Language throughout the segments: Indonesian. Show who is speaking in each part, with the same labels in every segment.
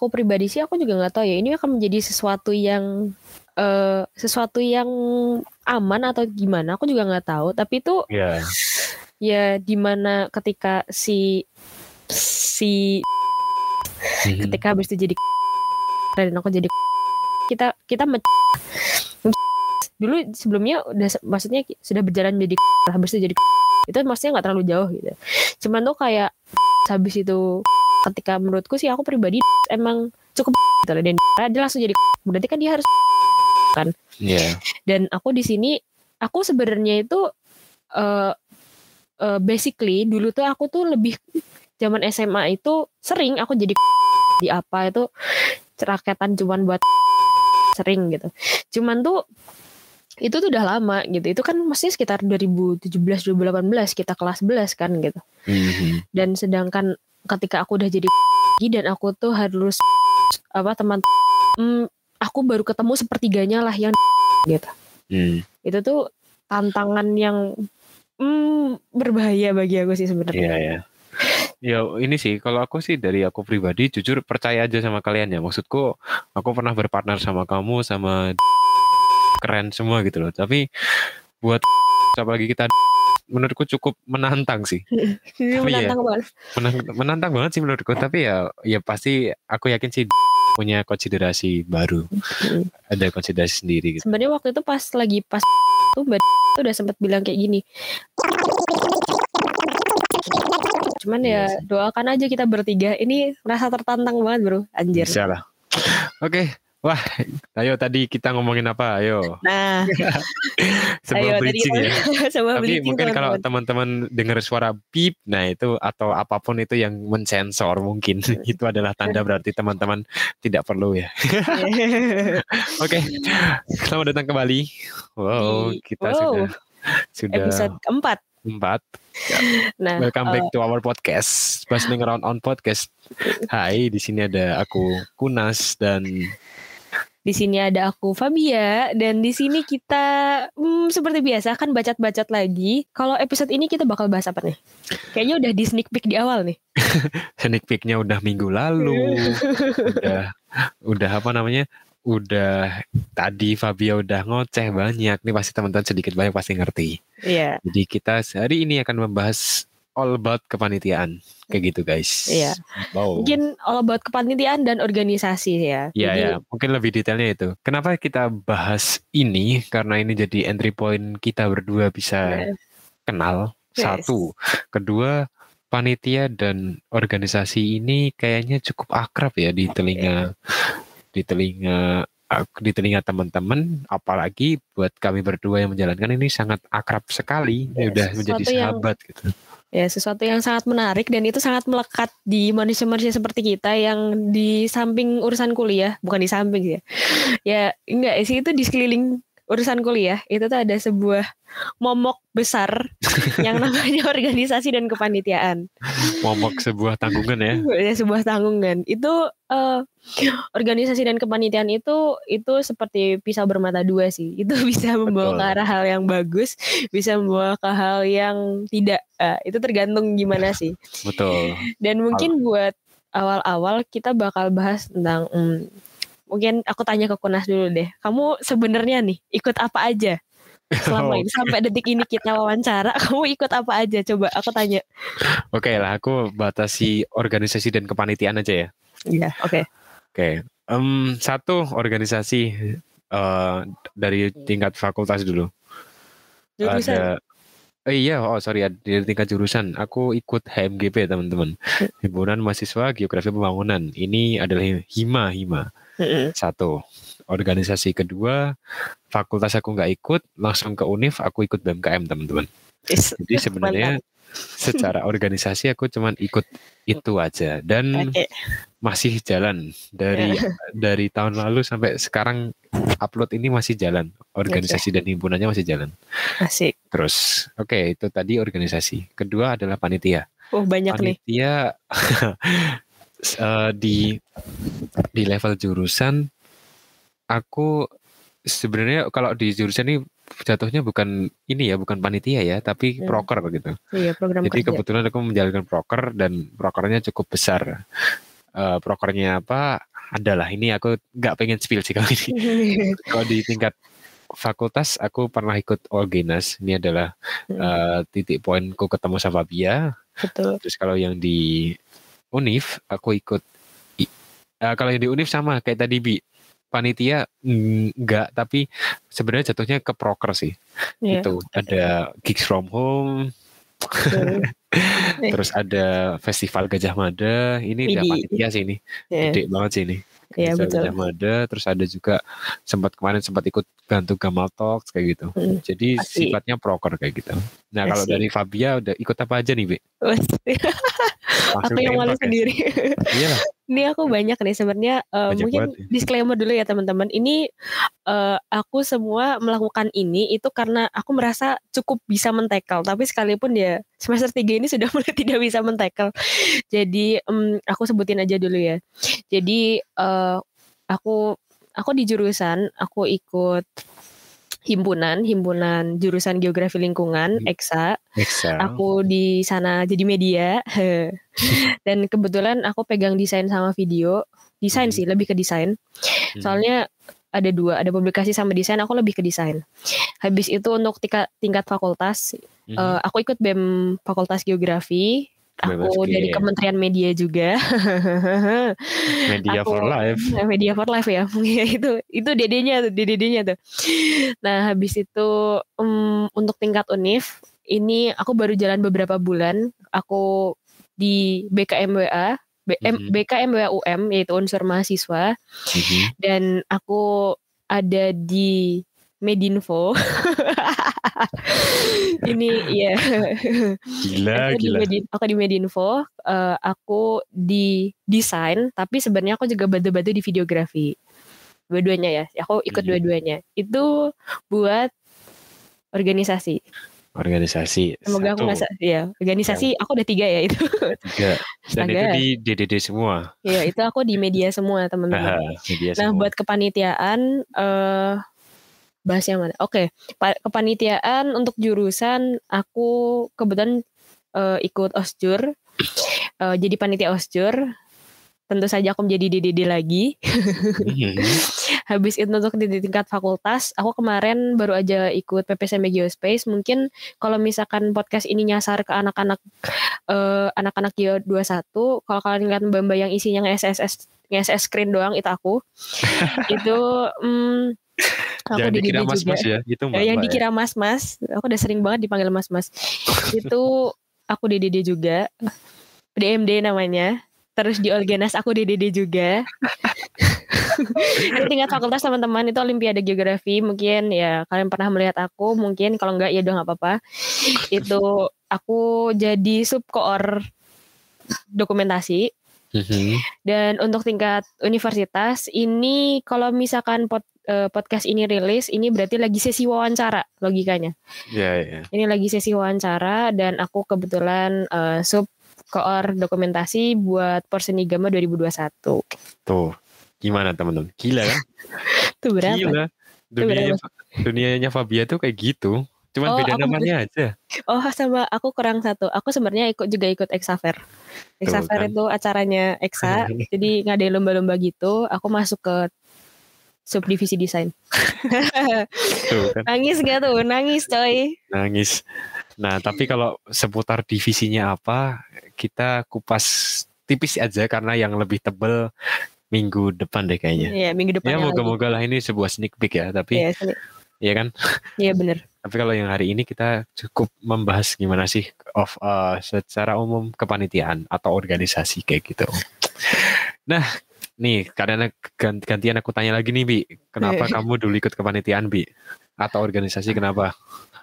Speaker 1: aku pribadi sih aku juga nggak tahu ya ini akan menjadi sesuatu yang uh, sesuatu yang aman atau gimana aku juga nggak tahu tapi itu
Speaker 2: yeah.
Speaker 1: ya di mana ketika si si
Speaker 2: Mhm.
Speaker 1: ketika habis itu jadi dan aku jadi kita kita me- dulu sebelumnya udah maksudnya sudah berjalan jadi habis itu jadi itu maksudnya nggak terlalu jauh gitu cuman tuh kayak habis itu ketika menurutku sih aku pribadi emang cukup gitu loh. Dan dia langsung jadi berarti kan dia harus
Speaker 2: Iya.
Speaker 1: dan aku di sini aku sebenarnya itu eh eh, basically dulu tuh aku tuh lebih zaman SMA itu sering aku jadi di apa itu ceraketan cuman buat sering gitu. Cuman tuh itu tuh udah lama gitu. Itu kan masih sekitar 2017 2018 kita kelas 11 kan gitu.
Speaker 2: Mhm.
Speaker 1: dan sedangkan ketika aku udah jadi dan aku tuh harus apa teman hmm, aku baru ketemu sepertiganya lah yang gitu
Speaker 2: Hmm.
Speaker 1: itu tuh tantangan yang hmm, berbahaya bagi aku sih sebenarnya.
Speaker 2: Iya ya. Ya ini sih kalau aku sih dari aku pribadi jujur percaya aja sama kalian ya. Maksudku aku pernah berpartner sama kamu sama keren semua gitu loh. Tapi buat apalagi kita menurutku cukup menantang sih. Tapi ya.
Speaker 1: menantang banget.
Speaker 2: Menang- menantang banget sih menurutku. Tapi ya ya pasti aku yakin sih punya konsiderasi baru. Ada konsiderasi sendiri gitu.
Speaker 1: Sebenarnya waktu itu pas lagi pas tuh mbak tuh udah sempat bilang kayak gini. Cuman
Speaker 2: Iya
Speaker 1: ya
Speaker 2: sih.
Speaker 1: doakan aja kita bertiga. Ini merasa tertantang banget bro, anjir.
Speaker 2: Bisa lah. Oke. Wah, ayo tadi kita ngomongin apa? Ayo.
Speaker 1: Nah,
Speaker 2: Sebuah
Speaker 1: ayo tadi
Speaker 2: bridging ya.
Speaker 1: sama
Speaker 2: Tapi
Speaker 1: bridging,
Speaker 2: mungkin kalau
Speaker 1: teman-teman.
Speaker 2: dengar suara beep, nah itu atau apa pun itu yang mensensor mungkin itu adalah tanda berarti teman-teman tidak perlu ya. Oke, selamat datang kembali. Wow, kita
Speaker 1: wow.
Speaker 2: sudah sudah
Speaker 1: episode keempat.
Speaker 2: empat.
Speaker 1: Nah,
Speaker 2: Welcome back
Speaker 1: eh,
Speaker 2: to our podcast, Bustling Around on Podcast. Hai, di sini ada aku Kunas dan
Speaker 1: Di sini ada aku Fabia dan di sini kita hmm, seperti biasa kan bacot-bacot lagi. Kalau episode ini kita bakal bahas apa nih? Kayaknya udah di sneak peek di awal nih.
Speaker 2: sneak peeknya udah minggu lalu, udah udah apa namanya? Udah tadi Fabia udah ngoceh banyak. Nih pasti teman-teman sedikit banyak pasti ngerti.
Speaker 1: Iya,
Speaker 2: Jadi kita hari ini akan membahas all about kepanitiaan. Kayak gitu guys.
Speaker 1: Iya.
Speaker 2: Wow.
Speaker 1: mungkin all about kepanitiaan dan organisasi ya.
Speaker 2: Ya
Speaker 1: Jadi,
Speaker 2: ya, mungkin lebih detailnya itu. Kenapa kita bahas ini? Karena ini jadi entry point kita berdua bisa
Speaker 1: Yes.
Speaker 2: kenal.
Speaker 1: Yes.
Speaker 2: Satu, kedua panitia dan organisasi ini kayaknya cukup akrab ya di telinga di telinga di telinga teman-teman apalagi buat kami berdua yang menjalankan ini sangat akrab sekali
Speaker 1: Yes,
Speaker 2: udah menjadi
Speaker 1: sesuatu yang-
Speaker 2: sahabat gitu
Speaker 1: ya sesuatu yang sangat menarik dan itu sangat melekat di manusia-manusia seperti kita yang di samping urusan kuliah, bukan di samping sih ya. Ya enggak sih itu di sekeliling urusan kuliah itu tuh ada sebuah momok besar yang namanya organisasi dan kepanitiaan.
Speaker 2: momok sebuah tanggungan ya
Speaker 1: Ya, sebuah tanggungan. Itu eh, organisasi dan kepanitiaan itu itu seperti pisau bermata dua sih. Itu bisa membawa
Speaker 2: Betul.
Speaker 1: ke arah hal yang bagus, bisa membawa ke hal yang tidak. Eh, itu tergantung gimana sih.
Speaker 2: betul
Speaker 1: Dan mungkin buat awal-awal kita bakal bahas tentang hmm, mungkin aku tanya ke Kunas dulu deh. Kamu sebenarnya nih ikut apa aja? Selama ini sampai detik ini kita wawancara, kamu ikut apa aja? Coba aku tanya.
Speaker 2: oke lah aku batasi organisasi dan kepanitiaan aja ya
Speaker 1: Iya, oke.
Speaker 2: Oke, Em, satu organisasi eh, dari tingkat fakultas dulu.
Speaker 1: Jurusan.
Speaker 2: Ada, eh, iya, oh sorry, dari tingkat jurusan. Aku ikut HMGP teman-teman, himpunan mahasiswa geografi pembangunan. Ini adalah hima hima. Satu, organisasi kedua, fakultas aku nggak ikut, langsung ke univ, aku ikut BMKM teman-teman. Jadi sebenarnya secara organisasi aku cuman ikut itu aja. Dan masih jalan. Dari dari tahun lalu sampai sekarang upload ini masih jalan. Organisasi dan himpunannya masih jalan.
Speaker 1: Asik.
Speaker 2: terus oke itu tadi organisasi. Kedua adalah panitia.
Speaker 1: Oh banyak nih.
Speaker 2: panitia eh, di di level jurusan aku sebenarnya kalau di jurusan ini jatuhnya bukan ini ya bukan panitia ya tapi
Speaker 1: Hmm.
Speaker 2: proker gitu
Speaker 1: Iya program
Speaker 2: jadi
Speaker 1: kerja.
Speaker 2: kebetulan aku menjalankan proker dan prokernya cukup besar. uh, prokernya apa adalah ini aku nggak pengen spill sih kali ini kalau di tingkat fakultas aku pernah ikut Orgenas ini adalah uh, titik poinku ketemu sama Fabia
Speaker 1: Betul.
Speaker 2: terus kalau yang di Unif aku ikut uh, kalau yang di Unif sama kayak tadi Bi. Panitia enggak tapi sebenarnya jatuhnya ke proker sih. Yeah. itu ada gigs from home. Terus ada festival Gajah Mada. Ini dia panitia sih ini. Yeah. gede banget sih ini
Speaker 1: Iya betul.
Speaker 2: Mada, terus ada juga sempat kemarin sempat ikut bantu Gamal Talks kayak gitu. Hmm, Jadi asli. sifatnya proker kayak gitu. Nah kalau dari Fabia udah ikut apa aja nih, Be?
Speaker 1: aku yang malu ya? sendiri. Iya. Ini aku banyak nih sebenarnya uh, mungkin ya. disclaimer dulu ya teman-teman. Ini uh, aku semua melakukan ini itu karena aku merasa cukup bisa mentekel, tapi sekalipun ya semester 3 ini sudah mulai tidak bisa mentekel. Jadi um, aku sebutin aja dulu ya. Jadi uh, aku aku di jurusan aku ikut himpunan himpunan jurusan geografi lingkungan EXA.
Speaker 2: EXA.
Speaker 1: Aku di sana jadi media dan kebetulan aku pegang desain sama video desain hmm. sih lebih ke desain hmm. soalnya ada dua ada publikasi sama desain aku lebih ke desain habis itu untuk tingkat tingkat fakultas hmm. uh, aku ikut bem fakultas geografi Aku dari Kementerian Media juga.
Speaker 2: media aku, for life.
Speaker 1: Media for life ya. itu itu dedenya tuh, dedenya tuh. Nah, habis itu um, untuk tingkat univ ini aku baru jalan beberapa bulan. Aku di BKMWA mm-hmm. BKMWA UM yaitu unsur mahasiswa. Mm-hmm. Dan aku ada di Medinfo. ini ya.
Speaker 2: Gila, aku gila.
Speaker 1: Di Medin, aku di Medinfo, uh, aku di desain, tapi sebenarnya aku juga bantu-bantu di videografi. Dua-duanya ya. Aku ikut hmm. dua-duanya. Itu buat organisasi.
Speaker 2: Organisasi.
Speaker 1: Semoga Satu. aku nggak ya. Organisasi ya. aku udah tiga ya itu.
Speaker 2: Tiga. Dan itu di DDD semua.
Speaker 1: Iya, itu aku di media semua teman-teman. nah, semua. buat kepanitiaan. Uh, bahas yang mana? Oke, okay. kepanitiaan untuk jurusan aku kebetulan uh, ikut osjur, uh, jadi panitia osjur. Tentu saja aku menjadi DDD lagi. Mm-hmm. Habis itu untuk di tingkat fakultas, aku kemarin baru aja ikut PPSM Geospace. Mungkin kalau misalkan podcast ini nyasar ke anak-anak uh, anak-anak Geo 21, kalau kalian lihat mbak-mbak yang isinya nge-SSS nge-SS screen doang itu aku. itu um,
Speaker 2: Aku Jangan dikira mas-mas ya, gitu
Speaker 1: mbak. Yang mbak dikira mas-mas, aku udah sering banget dipanggil mas-mas. itu aku DDD juga, DMD namanya. Terus di Olgenas aku DDD juga. tingkat fakultas teman-teman itu Olimpiade Geografi mungkin ya kalian pernah melihat aku mungkin kalau enggak ya udah nggak apa-apa itu aku jadi subkoor dokumentasi mm-hmm. dan untuk tingkat universitas ini kalau misalkan pot, uh, podcast ini rilis, ini berarti lagi sesi wawancara logikanya.
Speaker 2: Iya, yeah, yeah.
Speaker 1: Ini lagi sesi wawancara dan aku kebetulan uh, sub koor dokumentasi buat Porsenigama 2021.
Speaker 2: Tuh, gimana teman-teman? Gila kan?
Speaker 1: tuh berapa? Gila.
Speaker 2: Dunianya, dunianya Fabia tuh kayak gitu. Cuman oh, beda namanya aja.
Speaker 1: Oh, sama aku kurang satu. Aku sebenarnya ikut juga ikut Exafair kan? itu acaranya Exa. jadi ngadain lomba-lomba gitu. Aku masuk ke subdivisi desain. kan. Nangis gak tuh? Nangis coy.
Speaker 2: Nangis. Nah tapi kalau seputar divisinya apa, kita kupas tipis aja karena yang lebih tebel minggu depan deh kayaknya.
Speaker 1: Iya minggu depan.
Speaker 2: Ya moga-moga lah ini sebuah sneak peek ya. Tapi Iya, iya kan?
Speaker 1: Iya bener.
Speaker 2: Tapi kalau yang hari ini kita cukup membahas gimana sih of uh, secara umum kepanitiaan atau organisasi kayak gitu. Nah, Nih, karena gantian aku tanya lagi nih, Bi. Kenapa kamu dulu ikut kepanitiaan, Bi? Atau organisasi kenapa?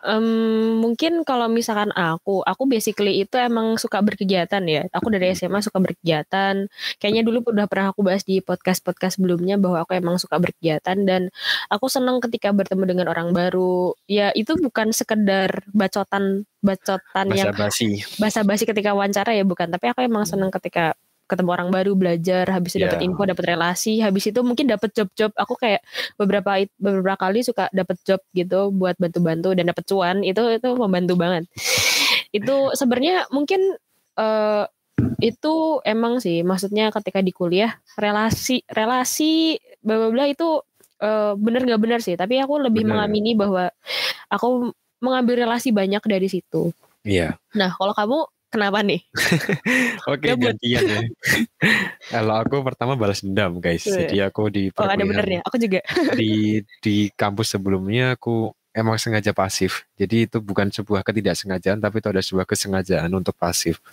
Speaker 1: Um, mungkin kalau misalkan aku, aku basically itu emang suka berkegiatan ya. Aku dari SMA suka berkegiatan. Kayaknya dulu udah pernah aku bahas di podcast-podcast sebelumnya bahwa aku emang suka berkegiatan dan aku senang ketika bertemu dengan orang baru. Ya itu bukan sekedar bacotan bacotan
Speaker 2: basa
Speaker 1: yang
Speaker 2: basi.
Speaker 1: basa basi ketika wawancara ya bukan. Tapi aku emang senang ketika ketemu orang baru belajar habis itu yeah. dapat info dapat relasi habis itu mungkin dapat job-job aku kayak beberapa beberapa kali suka dapat job gitu buat bantu-bantu dan dapat cuan itu itu membantu banget itu sebenarnya mungkin uh, itu emang sih maksudnya ketika di kuliah relasi relasi bla bla bla itu uh, bener nggak bener sih tapi aku lebih
Speaker 2: Bener.
Speaker 1: mengamini bahwa aku mengambil relasi banyak dari situ
Speaker 2: Iya.
Speaker 1: nah kalau kamu kenapa nih
Speaker 2: Oke,
Speaker 1: Gabut.
Speaker 2: gantian ya. Kalau aku pertama balas dendam, guys.
Speaker 1: Iya.
Speaker 2: Jadi aku di
Speaker 1: oh ada benernya aku juga
Speaker 2: di di kampus sebelumnya aku emang sengaja pasif. Jadi itu bukan sebuah ketidaksengajaan, tapi itu ada sebuah kesengajaan untuk pasif.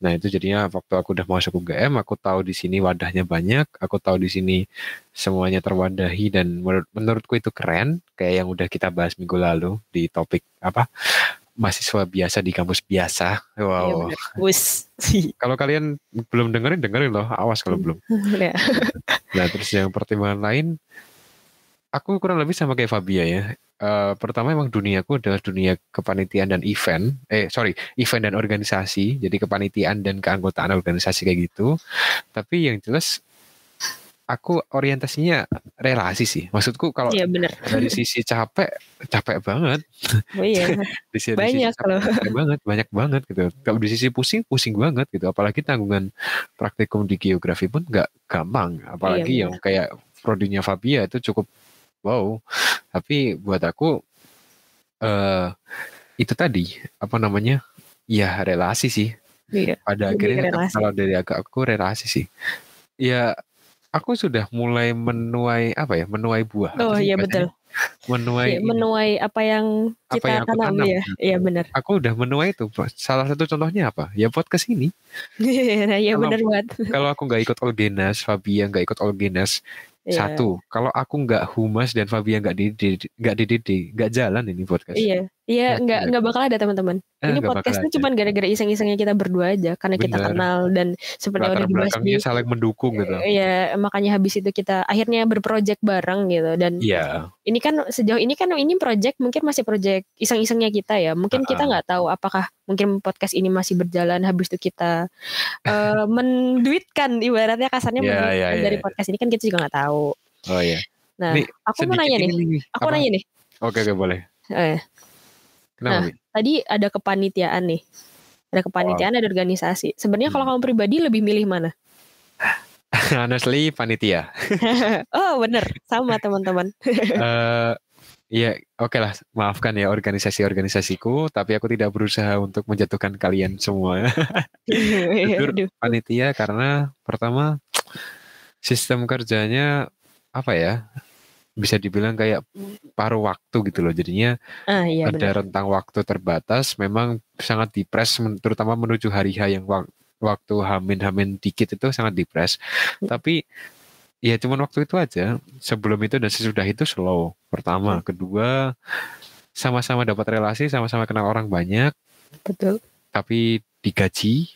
Speaker 2: Nah itu jadinya waktu aku udah masuk UGM, aku tahu di sini wadahnya banyak, aku tahu di sini semuanya terwadahi dan menur- menurutku itu keren, kayak yang udah kita bahas minggu lalu di topik apa mahasiswa biasa di kampus biasa.
Speaker 1: Iya
Speaker 2: Wow.
Speaker 1: Wus.
Speaker 2: kalau kalian belum dengerin dengerin loh, awas kalau belum.
Speaker 1: Ya.
Speaker 2: Nah, terus yang pertimbangan lain, aku kurang lebih sama kayak Fabia ya. Eh, pertama emang duniaku adalah dunia kepanitiaan dan event. Eh, sorry, event dan organisasi. Jadi kepanitiaan dan keanggotaan organisasi kayak gitu. Tapi yang jelas, aku orientasinya relasi sih. Maksudku kalau
Speaker 1: Iya bener.
Speaker 2: dari sisi capek, capek banget.
Speaker 1: Oh iya.
Speaker 2: Di sisi, di sisi
Speaker 1: Banyak
Speaker 2: capek,
Speaker 1: loh.
Speaker 2: capek banget, banyak banget gitu. Kalau di sisi pusing, pusing banget gitu. Apalagi tanggungan praktikum di geografi pun nggak gampang. Apalagi
Speaker 1: Iya,
Speaker 2: yang kayak prodinya Fabia itu cukup wow. Tapi buat aku eh itu tadi apa namanya? Ya relasi sih.
Speaker 1: Iya.
Speaker 2: Pada akhirnya
Speaker 1: relasi.
Speaker 2: kalau dari agak aku relasi sih. Ya aku sudah mulai menuai apa ya? Menuai buah. Apa
Speaker 1: Oh iya
Speaker 2: bahasanya?
Speaker 1: betul.
Speaker 2: Menuai ini.
Speaker 1: menuai apa yang
Speaker 2: Apa
Speaker 1: kita
Speaker 2: yang aku
Speaker 1: tanam
Speaker 2: tanam.
Speaker 1: ya. Iya benar.
Speaker 2: aku udah menuai itu. Salah satu contohnya apa? Ya podcast ini.
Speaker 1: nah, iya benar banget.
Speaker 2: Kalau aku nggak ikut Olgenas, Fabia nggak ikut Olgenas,
Speaker 1: Iya.
Speaker 2: satu. Kalau aku nggak humas dan Fabia nggak dididik, nggak dididik, nggak jalan ini podcast.
Speaker 1: Iya, iya
Speaker 2: Ya,
Speaker 1: nggak
Speaker 2: bener.
Speaker 1: nggak bakal ada teman-teman.
Speaker 2: Eh,
Speaker 1: Ini
Speaker 2: nggak bakal
Speaker 1: podcast itu
Speaker 2: ada.
Speaker 1: cuma gara-gara iseng-isengnya kita berdua aja, karena kita
Speaker 2: Bener.
Speaker 1: kenal dan seperti udah dibahas di.
Speaker 2: saling mendukung gitu.
Speaker 1: Iya, makanya habis itu kita akhirnya berproject bareng gitu dan
Speaker 2: Iya,
Speaker 1: ini kan sejauh ini kan ini project mungkin masih project iseng-isengnya kita ya. Mungkin kita nggak tahu apakah mungkin podcast ini masih berjalan habis itu kita eh, menduitkan ibaratnya kasarnya
Speaker 2: Iya,
Speaker 1: menduitkan
Speaker 2: iya, iya,
Speaker 1: dari
Speaker 2: iya.
Speaker 1: podcast ini kan kita juga nggak tahu.
Speaker 2: oh iya.
Speaker 1: Nah,
Speaker 2: Nih,
Speaker 1: aku mau nanya nih.
Speaker 2: ini.
Speaker 1: Aku
Speaker 2: Apa?
Speaker 1: nanya nih.
Speaker 2: Oke, oke boleh.
Speaker 1: Eh,
Speaker 2: Kenapa?
Speaker 1: Nah.
Speaker 2: Bi?
Speaker 1: tadi ada kepanitiaan nih. Ada kepanitiaan, ada organisasi. Sebenarnya kalau
Speaker 2: Hmm.
Speaker 1: kamu pribadi lebih milih mana?
Speaker 2: Honestly, panitia.
Speaker 1: oh, bener. Sama teman-teman.
Speaker 2: Eh, Iya, oke lah. Maafkan ya organisasi-organisasiku, tapi aku tidak berusaha untuk menjatuhkan kalian semua. Jujur, panitia karena pertama sistem kerjanya apa ya bisa dibilang kayak paruh waktu gitu loh jadinya
Speaker 1: Ah, iya
Speaker 2: ada
Speaker 1: benar.
Speaker 2: rentang waktu terbatas memang sangat dipres terutama menuju hari H yang wak- waktu hamin-hamin dikit itu sangat dipres
Speaker 1: Hmm.
Speaker 2: tapi ya cuman waktu itu aja sebelum itu dan sesudah itu slow pertama kedua sama-sama dapat relasi sama-sama kenal orang banyak
Speaker 1: Betul.
Speaker 2: tapi digaji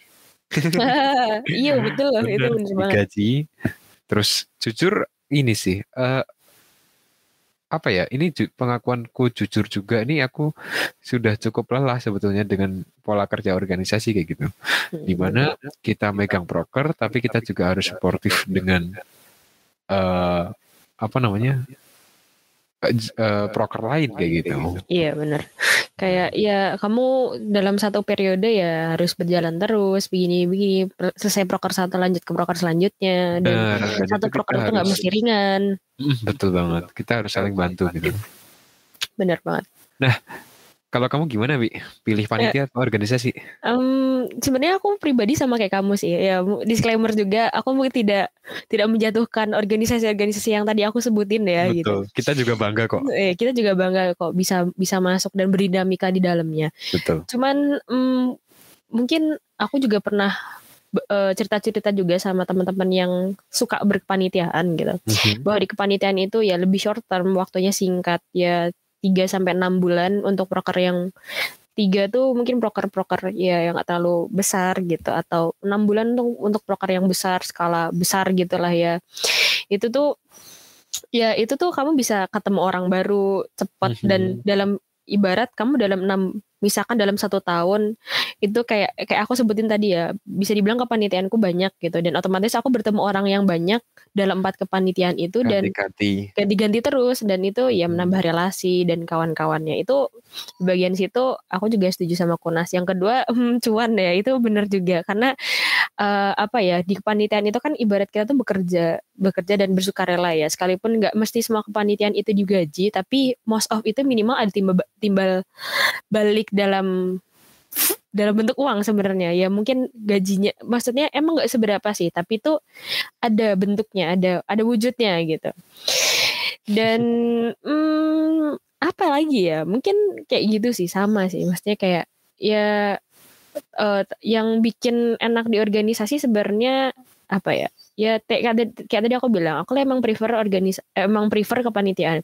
Speaker 1: iya, betul loh. Itu
Speaker 2: Bener,
Speaker 1: bener banget.
Speaker 2: digaji. Terus jujur ini sih eh apa ya? Ini ju- pengakuanku jujur juga. Ini aku sudah cukup lelah sebetulnya dengan pola kerja organisasi kayak gitu.
Speaker 1: Hmm.
Speaker 2: Di mana kita megang broker, tapi kita juga harus sportif dengan eh apa namanya? Eh, eh, broker lain kayak gitu.
Speaker 1: Iya benar. Kayak ya kamu dalam satu periode ya harus berjalan terus begini-begini Per- selesai broker satu lanjut ke broker selanjutnya dan
Speaker 2: dan
Speaker 1: satu
Speaker 2: kita
Speaker 1: itu nggak mesti ringan.
Speaker 2: Betul banget. Kita harus saling bantu gitu.
Speaker 1: Benar banget.
Speaker 2: Kalau kamu gimana, Bi? Pilih panitia atau organisasi?
Speaker 1: Em, sebenarnya aku pribadi sama kayak kamu sih. Ya disclaimer juga, aku mungkin tidak tidak menjatuhkan organisasi-organisasi yang tadi aku sebutin ya gitu.
Speaker 2: Betul. Kita juga bangga kok.
Speaker 1: Eh, kita juga bangga kok bisa bisa masuk dan berdinamika di dalamnya.
Speaker 2: Betul.
Speaker 1: Cuman mm, mungkin aku juga pernah eh, cerita-cerita juga sama teman-teman yang suka berkepanitiaan gitu.
Speaker 2: Mhm.
Speaker 1: Bahwa di kepanitiaan itu ya lebih short term, waktunya singkat ya 3 sampai 6 bulan untuk proker yang tiga tuh mungkin proker-proker ya yang gak terlalu besar gitu atau enam bulan untuk untuk proker yang besar skala besar gitulah ya itu tuh ya itu tuh kamu bisa ketemu orang baru cepat
Speaker 2: Mhm.
Speaker 1: dan dalam ibarat kamu dalam enam misalkan dalam satu tahun itu kayak kayak aku sebutin tadi ya bisa dibilang kepanitiaanku banyak gitu. Dan otomatis aku bertemu orang yang banyak dalam empat kepanitiaan itu dan
Speaker 2: Ganti-ganti.
Speaker 1: terus. Dan itu ya
Speaker 2: Hmm.
Speaker 1: menambah relasi dan kawan-kawannya. Itu bagian situ aku juga setuju sama Kunas. Yang kedua hmm, cuan ya itu benar juga. Karena eh, apa ya di kepanitiaan itu kan ibarat kita tuh bekerja bekerja dan bersukarela ya. Sekalipun nggak mesti semua kepanitiaan itu digaji tapi most of itu minimal ada timbal timbal balik dalam dalam bentuk uang sebenarnya. Ya mungkin gajinya maksudnya emang nggak seberapa sih tapi itu ada bentuknya ada ada wujudnya gitu. Dan hmm, apa lagi ya? Mungkin kayak gitu sih sama sih. Maksudnya kayak ya eh, yang bikin enak di organisasi sebenarnya apa ya? Ya kayak, tadi- kayak tadi aku bilang aku emang prefer organis emang prefer kepanitiaan.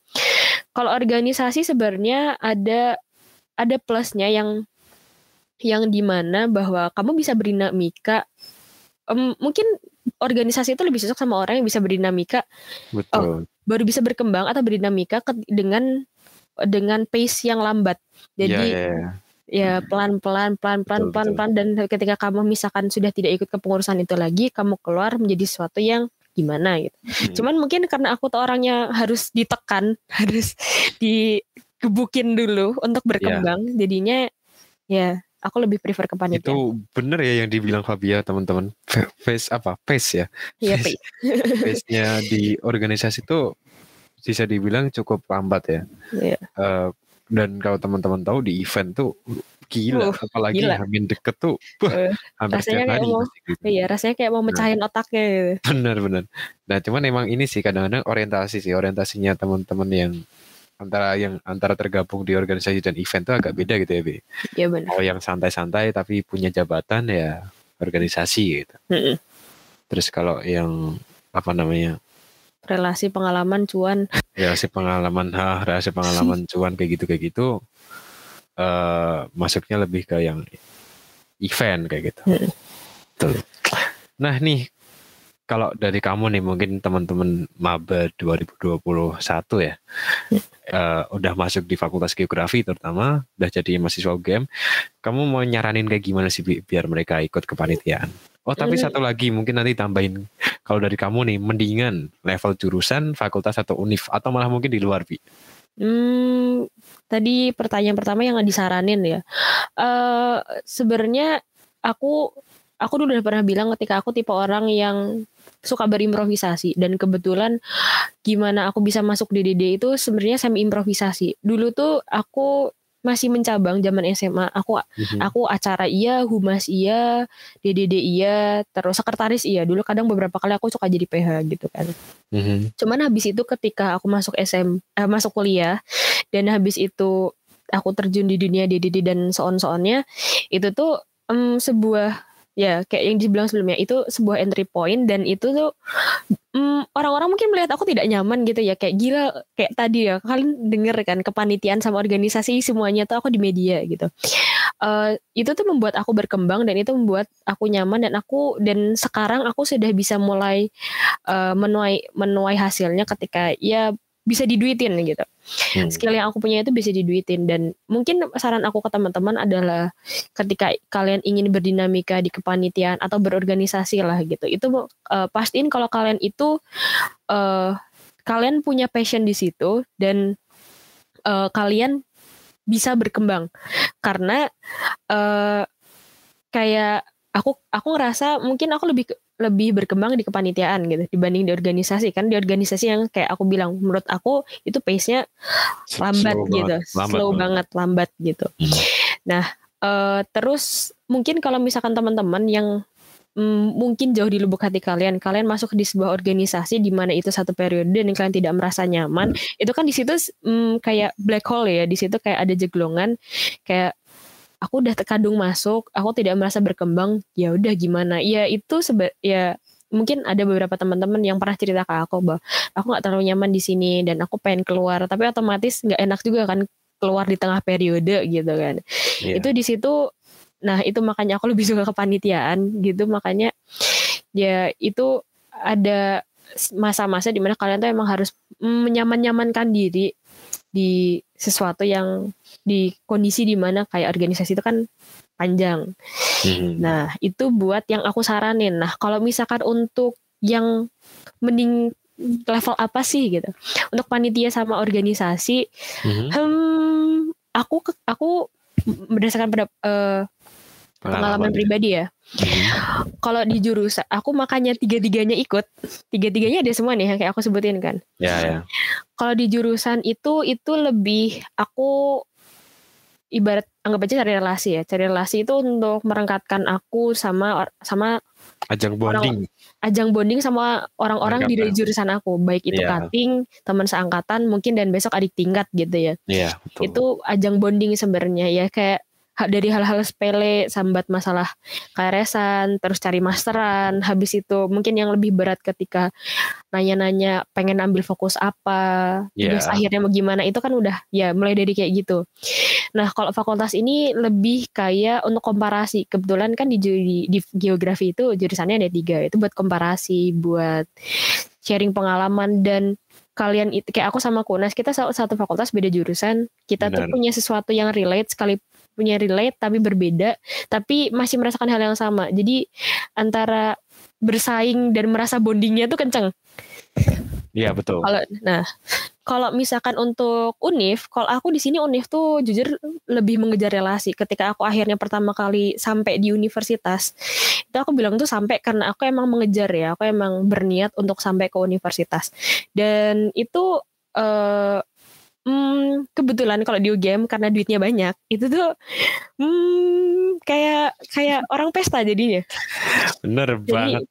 Speaker 1: Kalau organisasi sebenarnya ada ada plusnya yang yang di mana bahwa kamu bisa berdinamika Em, mungkin organisasi itu lebih cocok sama orang yang bisa berdinamika
Speaker 2: Betul.
Speaker 1: baru bisa berkembang atau berdinamika ke- dengan dengan pace yang lambat jadi
Speaker 2: Iya, iya, iya.
Speaker 1: ya pelan-pelan pelan-pelan
Speaker 2: Betul,
Speaker 1: pelan-pelan dan ketika kamu misalkan sudah tidak ikut kepengurusan itu lagi kamu keluar menjadi sesuatu yang gimana gitu
Speaker 2: Hmm.
Speaker 1: cuman mungkin karena aku tuh orangnya harus ditekan harus digebukin dulu untuk
Speaker 2: Iya.
Speaker 1: berkembang. Jadinya ya aku lebih prefer kepanitiaan
Speaker 2: itu bener ya yang dibilang Fabia teman-teman. Fa- face apa? Face ya?
Speaker 1: Iya,
Speaker 2: face- face-nya di organisasi itu bisa dibilang cukup lambat ya.
Speaker 1: Iya.
Speaker 2: Eh, dan kalau teman-teman tahu di event tuh gila.
Speaker 1: Uh,
Speaker 2: apalagi
Speaker 1: gila.
Speaker 2: hamin deket tuh
Speaker 1: Eh,
Speaker 2: hampir
Speaker 1: rasanya kayak
Speaker 2: hari
Speaker 1: mau-
Speaker 2: gitu.
Speaker 1: Iya, rasanya kayak mau mecahin otaknya gitu.
Speaker 2: bener-bener nah cuman emang ini sih kadang-kadang orientasi sih orientasinya teman-teman yang antara yang antara tergabung di organisasi dan event tuh agak beda gitu ya Bi.
Speaker 1: Iya benar.
Speaker 2: kalau yang santai-santai tapi punya jabatan ya organisasi gitu
Speaker 1: Mm-mm.
Speaker 2: terus kalau yang apa namanya
Speaker 1: Relasi pengalaman cuan.
Speaker 2: relasi pengalaman ha relasi pengalaman cuan kayak gitu kayak gitu eh masuknya lebih ke yang event kayak gitu
Speaker 1: Hmm.
Speaker 2: Betul. nah nih kalau dari kamu nih mungkin teman-teman maba 2021 ya eh, udah masuk di fakultas geografi terutama udah jadi mahasiswa UGM kamu mau nyaranin kayak gimana sih Bi, biar mereka ikut kepanitiaan? Oh tapi
Speaker 1: Hmm.
Speaker 2: satu lagi mungkin nanti tambahin. Kalau dari kamu nih mendingan level jurusan fakultas atau univ atau malah mungkin di luar bi?
Speaker 1: Hmm, tadi pertanyaan pertama yang disaranin ya. Eh sebenarnya aku aku dulu udah pernah bilang ketika aku tipe orang yang suka berimprovisasi dan kebetulan gimana aku bisa masuk di DD itu sebenarnya semi improvisasi. Dulu tuh aku masih mencabang zaman SMA. Aku
Speaker 2: Mhm.
Speaker 1: aku acara iya, humas iya, DDD iya, terus sekretaris iya. Dulu kadang beberapa kali aku suka jadi PH gitu kan.
Speaker 2: Mhm.
Speaker 1: Cuman habis itu ketika aku masuk SM, eh, masuk kuliah dan habis itu aku terjun di dunia DDD dan soon-soonnya, itu tuh em, sebuah ya kayak yang dibilang sebelumnya itu sebuah entry point dan itu tuh em, orang-orang mungkin melihat aku tidak nyaman gitu ya. Kayak gila kayak tadi ya kalian denger kan kepanitiaan sama organisasi semuanya tuh aku di media gitu. Eh, itu tuh membuat aku berkembang dan itu membuat aku nyaman dan aku dan sekarang aku sudah bisa mulai eh, menuai menuai hasilnya ketika ya bisa diduitin gitu.
Speaker 2: Hmm.
Speaker 1: Skill yang aku punya itu bisa diduitin dan mungkin saran aku ke teman-teman adalah ketika kalian ingin berdinamika di kepanitiaan atau berorganisasi lah gitu. Itu eh, pastiin kalau kalian itu eh kalian punya passion di situ dan eh, kalian bisa berkembang karena eh kayak aku aku ngerasa mungkin aku lebih lebih berkembang di kepanitiaan gitu dibanding di organisasi. Kan di organisasi yang kayak aku bilang menurut aku itu pace-nya lambat
Speaker 2: Slow
Speaker 1: gitu
Speaker 2: banget, lambat
Speaker 1: slow
Speaker 2: banget.
Speaker 1: banget lambat gitu.
Speaker 2: Hmm.
Speaker 1: nah eh, terus mungkin kalau misalkan teman-teman yang mm, mungkin jauh di lubuk hati kalian kalian masuk di sebuah organisasi di mana itu satu periode dan kalian tidak merasa nyaman itu kan di situ mm, kayak black hole ya. Di situ kayak ada jeglongan kayak aku udah terkadung masuk aku tidak merasa berkembang ya udah gimana ya itu seba ya mungkin ada beberapa teman-teman yang pernah cerita ke aku bahwa aku nggak terlalu nyaman di sini dan aku pengen keluar tapi otomatis nggak enak juga kan keluar di tengah periode gitu kan
Speaker 2: Iya.
Speaker 1: itu di situ nah itu makanya aku lebih suka kepanitiaan gitu makanya ya itu ada masa-masa di mana kalian tuh emang harus menyaman-nyamankan diri di sesuatu yang di kondisi di mana kayak organisasi itu kan panjang.
Speaker 2: Hmm.
Speaker 1: Nah, itu buat yang aku saranin. Nah, kalau misalkan untuk yang mending level apa sih gitu. Untuk panitia sama organisasi,
Speaker 2: Mhm.
Speaker 1: hmm, aku aku berdasarkan pada eh, pengalaman
Speaker 2: Pengalaman.
Speaker 1: pribadi ya.
Speaker 2: Mhm.
Speaker 1: Kalau di jurusan, aku makanya tiga-tiganya ikut. Tiga-tiganya ada semua nih yang kayak aku sebutin kan.
Speaker 2: Ya ya.
Speaker 1: Kalau di jurusan itu itu lebih aku ibarat anggap aja cari relasi ya. Cari relasi itu untuk merengkatkan aku sama sama
Speaker 2: Ajang bonding.
Speaker 1: ajang bonding sama orang-orang di jurusan aku, baik itu
Speaker 2: Iya.
Speaker 1: cutting, teman seangkatan, mungkin dan besok adik tingkat gitu ya.
Speaker 2: Iya betul.
Speaker 1: Itu ajang bonding sebenarnya ya kayak dari hal-hal sepele sambat masalah KRS-an, terus cari masteran, habis itu mungkin yang lebih berat ketika nanya-nanya pengen ambil fokus apa,
Speaker 2: Iya.
Speaker 1: tugas akhirnya mau gimana, itu kan udah ya mulai dari kayak gitu. Nah kalau fakultas ini lebih kayak untuk komparasi, kebetulan kan di, di, di geografi itu jurusannya ada tiga, itu buat komparasi, buat sharing pengalaman dan kalian itu kayak aku sama Kunas kita sa- satu fakultas beda jurusan kita tuh
Speaker 2: Benar.
Speaker 1: punya sesuatu yang relate sekali punya relate tapi berbeda tapi masih merasakan hal yang sama. Jadi antara bersaing dan merasa bondingnya tuh kenceng.
Speaker 2: Iya betul.
Speaker 1: kalau nah kalau misalkan untuk Unif kalau aku di sini Unif tuh jujur lebih mengejar relasi. Ketika aku akhirnya pertama kali sampai di universitas itu aku bilang tuh sampai karena aku emang mengejar ya. Aku emang berniat untuk sampai ke universitas. Dan itu eh hmm, kebetulan kalau di UGM karena duitnya banyak itu tuh hmm, kayak kayak orang pesta jadinya
Speaker 2: Bener
Speaker 1: jadi
Speaker 2: banget.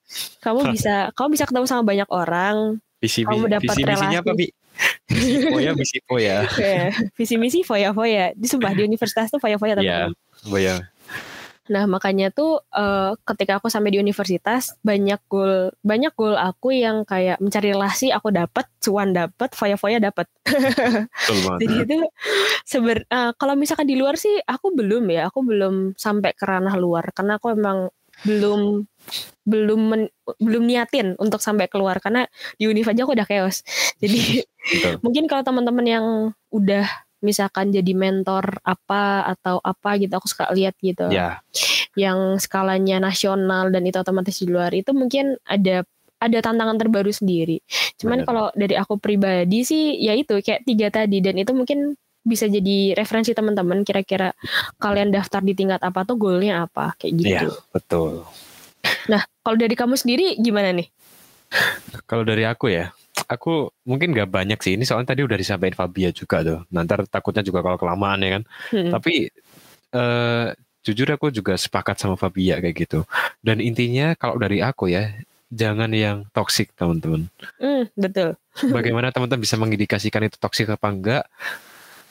Speaker 1: kamu bisa kamu bisa ketemu sama banyak orang
Speaker 2: Visi
Speaker 1: kamu dapat
Speaker 2: visi
Speaker 1: relasi.
Speaker 2: apa Bi? Visi Poya, visi Poya.
Speaker 1: Kayak visi misi foya foya di sumpah di universitas tuh foya foya
Speaker 2: Iya. Boya.
Speaker 1: Nah makanya tuh eh, ketika aku sampai di universitas banyak goal banyak goal aku yang kayak mencari relasi aku dapat cuan dapat foya foya dapat jadi itu seber eh, kalau misalkan di luar sih aku belum ya aku belum sampai ke ranah luar. Karena aku emang belum belum men- belum niatin untuk sampai keluar. Karena di univ aja aku udah chaos. Jadi mungkin kalau teman-teman yang udah misalkan jadi mentor apa atau apa gitu aku suka lihat gitu.
Speaker 2: Ya,
Speaker 1: yang skalanya nasional dan itu otomatis di luar itu mungkin ada ada tantangan terbaru sendiri. Cuman kalau dari aku pribadi sih ya itu kayak tiga tadi dan itu mungkin bisa jadi referensi teman-teman kira-kira kalian daftar di tingkat apa tuh goalnya apa kayak gitu.
Speaker 2: Iya, betul.
Speaker 1: nah kalau dari kamu sendiri gimana nih?
Speaker 2: Kalau dari aku ya, aku mungkin gak banyak sih. Ini soalnya tadi udah disampaikan Fabia juga tuh. Nanti takutnya juga kalau kelamaan ya kan.
Speaker 1: Hmm.
Speaker 2: Tapi eh, jujur aku juga sepakat sama Fabia kayak gitu. Dan intinya kalau dari aku ya, jangan yang toksik teman-teman.
Speaker 1: Hmm, betul
Speaker 2: Bagaimana teman-teman bisa mengindikasikan itu toksik apa enggak?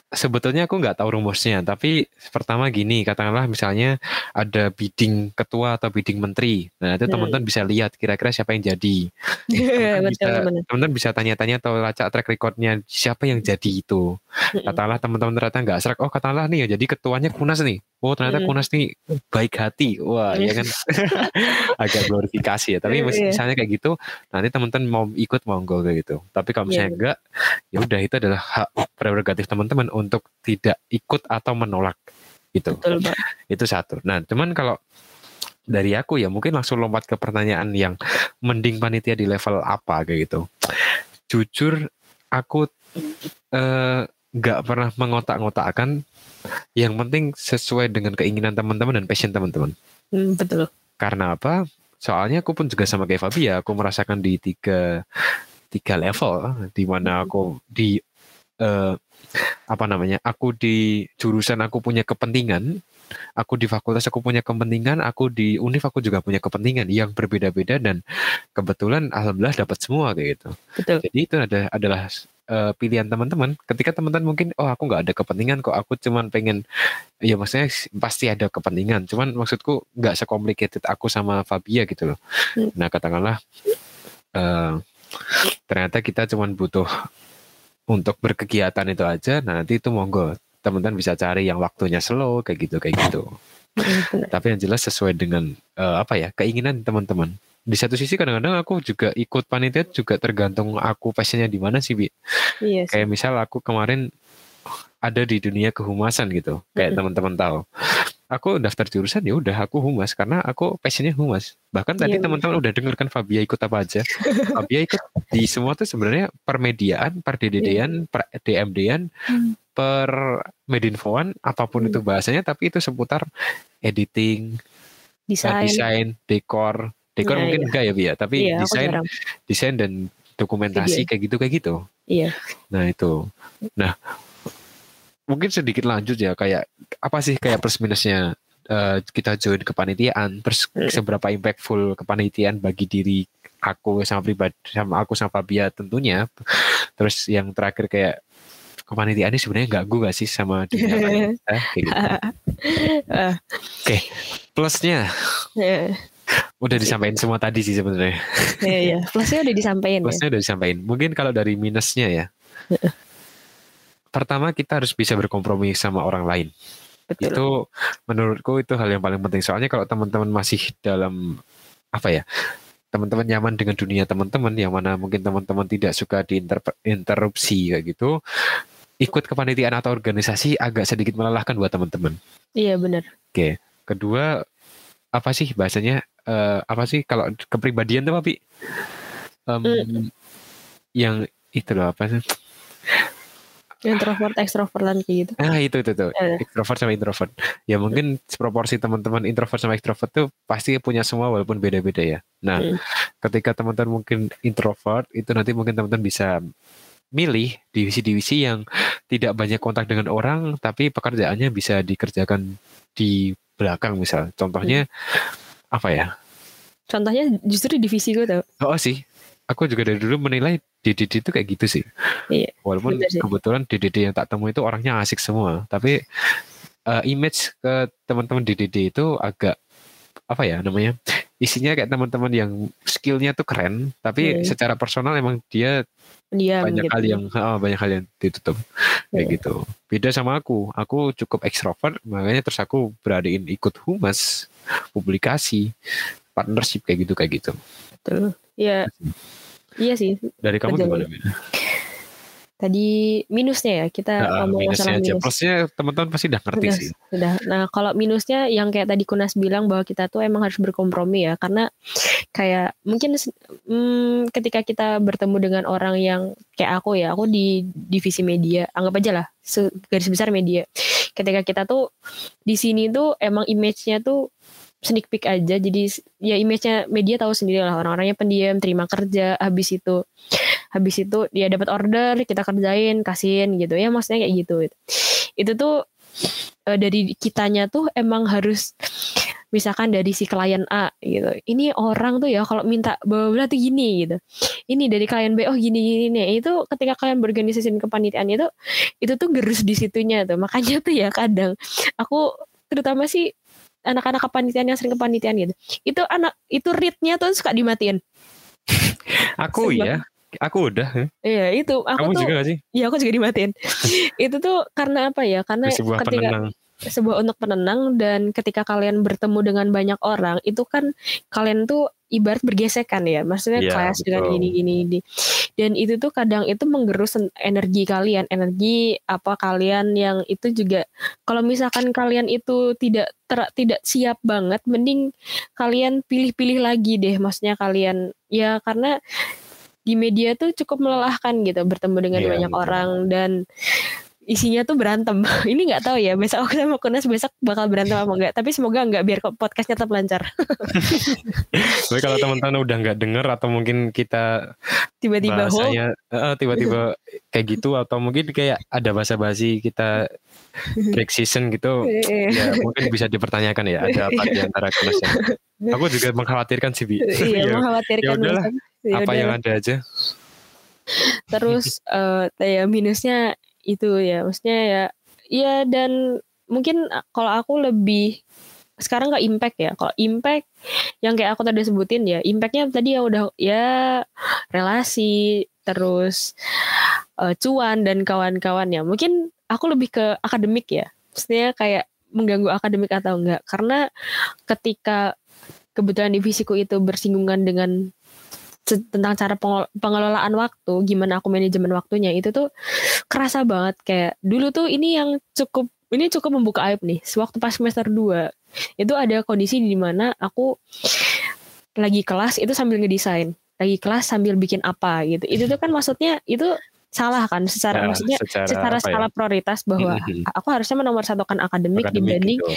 Speaker 2: Sebetulnya aku nggak tahu rumusnya, tapi pertama gini, katakanlah misalnya ada bidding ketua atau bidding menteri. Nah, itu
Speaker 1: Hmm.
Speaker 2: teman-teman bisa lihat kira-kira siapa yang jadi. Teman-teman
Speaker 1: betul
Speaker 2: bisa,
Speaker 1: benar
Speaker 2: teman-teman bisa tanya-tanya atau lacak track recordnya siapa yang jadi itu. Katakanlah teman-teman ternyata nggak serak, oh katakanlah nih jadi ketuanya Kunas nih. Oh ternyata
Speaker 1: Mm.
Speaker 2: Kunas nih baik hati. Wah, ya kan agak glorifikasi ya. Tapi mis-
Speaker 1: Iya.
Speaker 2: misalnya kayak gitu, nanti teman-teman mau ikut monggo kayak gitu. Tapi kalau misalnya
Speaker 1: Iya.
Speaker 2: enggak, ya udah itu adalah hak prerogatif teman-teman untuk tidak ikut atau menolak gitu.
Speaker 1: betul Pak.
Speaker 2: Itu satu. Nah, cuman kalau dari aku ya mungkin langsung lompat ke pertanyaan yang mending panitia di level apa kayak gitu. Jujur aku eh, nggak pernah mengotak-ngotakkan. Yang penting sesuai dengan keinginan teman-teman dan passion teman-teman.
Speaker 1: Hmm, betul
Speaker 2: Karena apa? Soalnya aku pun juga sama kayak Fabia, aku merasakan di tiga tiga level di mana aku di eh, apa namanya? Aku di jurusan aku punya kepentingan, aku di fakultas aku punya kepentingan, aku di univ aku juga punya kepentingan yang berbeda-beda dan kebetulan alhamdulillah dapat semua kayak gitu.
Speaker 1: betul
Speaker 2: Jadi itu ada adalah eh, pilihan teman-teman. Ketika teman-teman mungkin oh aku nggak ada kepentingan kok, aku cuman pengen ya maksudnya pasti ada kepentingan. Cuman maksudku nggak sekomplikated aku sama Fabia gitu loh.
Speaker 1: Hmm.
Speaker 2: Nah katakanlah eh, ternyata kita cuman butuh untuk berkegiatan itu aja. Nah nanti itu monggo teman-teman bisa cari yang waktunya slow kayak gitu kayak gitu.
Speaker 1: Hmm.
Speaker 2: Tapi yang jelas sesuai dengan eh, apa ya keinginan teman-teman. Di satu sisi kadang-kadang aku juga ikut panitia juga tergantung aku passionnya di mana sih, Bi.
Speaker 1: iya sih.
Speaker 2: Kayak misal aku kemarin ada di dunia kehumasan gitu kayak teman-teman tahu aku daftar jurusan ya udah aku humas karena aku passionnya humas bahkan tadi
Speaker 1: Iya,
Speaker 2: teman-teman udah dengar kan Fabia ikut apa aja Fabia ikut di semua tuh sebenarnya permediaan per DDD-an per DMD-an
Speaker 1: Hmm.
Speaker 2: per medinfoan apa pun
Speaker 1: Hmm.
Speaker 2: itu bahasanya tapi itu seputar editing
Speaker 1: desain
Speaker 2: desain dekor dekor
Speaker 1: Iya,
Speaker 2: mungkin
Speaker 1: iya.
Speaker 2: enggak ya Bia tapi
Speaker 1: iya aku
Speaker 2: desain desain dan dokumentasi
Speaker 1: Video.
Speaker 2: kayak gitu kayak gitu
Speaker 1: iya
Speaker 2: Nah itu. Nah mungkin sedikit lanjut ya kayak apa sih kayak plus minusnya eh, kita join kepanitiaan terus
Speaker 1: Hmm.
Speaker 2: seberapa impactful kepanitiaan bagi diri aku sama pribadi sama aku sama Fabia tentunya. Terus yang terakhir kayak kepanitiaan ini sebenarnya ganggu gak sih sama dunia kayak gitu.
Speaker 1: Ah,
Speaker 2: Plusnya
Speaker 1: iya
Speaker 2: udah disampaikan semua tadi sih sebenarnya.
Speaker 1: iya, iya. plusnya udah disampaikan ya
Speaker 2: Plusnya udah disampaikan. Mungkin kalau dari minusnya ya. Pertama kita harus bisa berkompromi sama orang lain.
Speaker 1: betul
Speaker 2: itu menurutku itu hal yang paling penting soalnya kalau teman-teman masih dalam apa ya teman-teman nyaman dengan dunia teman-teman yang mana mungkin teman-teman tidak suka diinterupsi kayak gitu ikut kepanitiaan atau organisasi agak sedikit melelahkan buat teman-teman
Speaker 1: iya benar
Speaker 2: kedua apa sih bahasanya eh, apa sih kalau kepribadian tuh apa Pi? Em,
Speaker 1: Hmm.
Speaker 2: yang itu loh apa sih
Speaker 1: introvert extrovertan kayak gitu
Speaker 2: Ah itu itu tuh
Speaker 1: Eh.
Speaker 2: extrovert sama introvert. Ya mungkin proporsi teman-teman introvert sama extrovert tuh pasti punya semua walaupun beda-beda ya. Nah
Speaker 1: Hmm.
Speaker 2: ketika teman-teman mungkin introvert itu nanti mungkin teman-teman bisa milih divisi-divisi yang tidak banyak kontak dengan orang tapi pekerjaannya bisa dikerjakan di belakang misal. Contohnya apa ya?
Speaker 1: Contohnya justru di divisi gue tau
Speaker 2: Oh sih. Aku juga dari dulu menilai DDD itu kayak gitu sih.
Speaker 1: Iya,
Speaker 2: Walaupun
Speaker 1: sih.
Speaker 2: kebetulan DDD yang tak temu itu orangnya asik semua, tapi eh, image ke teman-teman DDD itu agak apa ya namanya? Isinya kayak teman-teman yang skillnya tuh keren, tapi
Speaker 1: Hmm.
Speaker 2: secara personal emang dia
Speaker 1: diam
Speaker 2: banyak
Speaker 1: gitu
Speaker 2: hal yang ah, banyak hal yang ditutup kayak
Speaker 1: Iya.
Speaker 2: gitu. Beda sama aku, aku cukup ekstrovert, makanya terus aku beradain ikut humas, publikasi, partnership kayak gitu kayak gitu.
Speaker 1: betul iya iya sih
Speaker 2: Dari kamu
Speaker 1: Betul.
Speaker 2: gimana?
Speaker 1: Tadi minusnya ya kita
Speaker 2: Nah,
Speaker 1: ngomong
Speaker 2: minusnya
Speaker 1: masalah
Speaker 2: aja.
Speaker 1: minus
Speaker 2: Plusnya teman-teman pasti udah ngerti
Speaker 1: Udah,
Speaker 2: sih.
Speaker 1: Sudah. Nah, kalau minusnya yang kayak tadi Kunas bilang bahwa kita tuh emang harus berkompromi ya, karena kayak mungkin hmm, ketika kita bertemu dengan orang yang kayak aku ya, aku di divisi media, anggap aja lah garis besar media. Ketika kita tuh di sini tuh emang image-nya tuh sneak peek aja. Jadi ya image-nya media tahu sendiri lah. Orang-orangnya pendiam terima kerja habis itu habis itu dia dapat order kita kerjain kasihin gitu. Ya maksudnya kayak gitu. Itu tuh eh, dari kitanya tuh emang harus misalkan dari si klien A gitu. Ini orang tuh ya kalau minta bla tuh gini gitu. Ini dari klien B oh gini gini nih itu ketika kalian berorganisasi kepanitiaan itu itu tuh gerus di situnya tuh. Makanya tuh ya kadang aku terutama sih anak-anak kepanitiaan yang sering kepanitiaan gitu. Itu anak itu readnya tuh suka dimatiin.
Speaker 2: Aku ya, aku udah.
Speaker 1: iya itu. Aku
Speaker 2: Kamu
Speaker 1: tuh
Speaker 2: juga gak sih?
Speaker 1: ya aku juga dimatiin. Itu tuh karena apa ya? Karena
Speaker 2: sebuah
Speaker 1: ketika
Speaker 2: penenang.
Speaker 1: sebuah untuk penenang dan ketika kalian bertemu dengan banyak orang itu kan kalian tuh ibarat bergesekan ya. Maksudnya
Speaker 2: Iya,
Speaker 1: kelas dengan gini gini gini dan itu tuh kadang itu menggerus en- energi kalian energi apa kalian yang itu juga kalau misalkan kalian itu tidak ter- tidak siap banget mending kalian pilih-pilih lagi deh maksudnya kalian ya karena di media tuh cukup melelahkan gitu bertemu dengan
Speaker 2: Iya,
Speaker 1: banyak
Speaker 2: betul.
Speaker 1: orang dan isinya tuh berantem. Ini nggak tahu ya besok aku sama Kunas besok bakal berantem apa enggak. Tapi semoga enggak biar podcastnya tetap lancar.
Speaker 2: Tapi kalau teman-teman udah nggak denger atau mungkin kita
Speaker 1: Tiba-tiba
Speaker 2: bahasanya eh, tiba-tiba kayak gitu atau mungkin kayak ada bahasa basi kita break season gitu ya mungkin bisa dipertanyakan ya ada apa di antara kelasnya. Aku juga mengkhawatirkan sih Bi.
Speaker 1: Iya,
Speaker 2: Ya,
Speaker 1: mengkhawatirkan.
Speaker 2: ya udahlah.
Speaker 1: Ya
Speaker 2: apa yang ada aja.
Speaker 1: Terus eh ya minusnya itu ya, maksudnya ya iya dan mungkin kalau aku lebih sekarang nggak impact ya. Kalau impact yang kayak aku tadi sebutin ya, impactnya tadi ya udah ya relasi terus eh, cuan dan kawan-kawan ya. Mungkin aku lebih ke akademik ya. Maksudnya kayak mengganggu akademik atau enggak karena ketika kebetulan divisiku itu bersinggungan dengan tentang cara pengelolaan waktu, gimana aku manajemen waktunya itu tuh kerasa banget kayak dulu tuh ini yang cukup ini cukup membuka aib nih. Sewaktu pas semester 2 itu ada kondisi di mana aku lagi kelas itu sambil ngedesain, lagi kelas sambil bikin apa gitu. Itu tuh kan maksudnya itu salah kan secara ya, maksudnya secara, secara skala ya? prioritas bahwa aku harusnya menomor satukan akademik, akademik dibanding gitu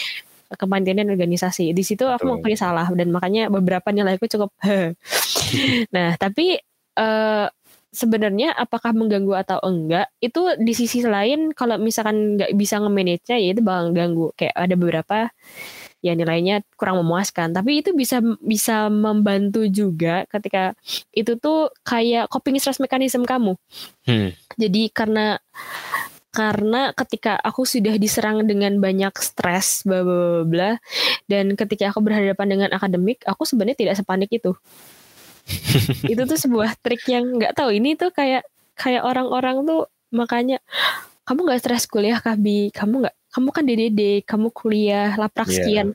Speaker 1: kepanitiaan organisasi. Di situ aku mengakui salah dan makanya beberapa nilaiku cukup nah, tapi uh, sebenarnya apakah mengganggu atau enggak itu di sisi lain kalau misalkan nggak bisa nge-manage-nya ya itu bakal ganggu. Kayak ada beberapa ya nilainya kurang memuaskan tapi itu bisa bisa membantu juga ketika itu tuh kayak coping stress mechanism kamu hmm. jadi karena karena ketika aku sudah diserang dengan banyak stres bla bla bla dan ketika aku berhadapan dengan akademik aku sebenarnya tidak sepanik itu. Itu tuh sebuah trik yang nggak tahu. Ini tuh kayak kayak orang-orang tuh makanya kamu nggak stres kuliah kah bi kamu nggak kamu kan DDD kamu kuliah laprak yeah. sekian.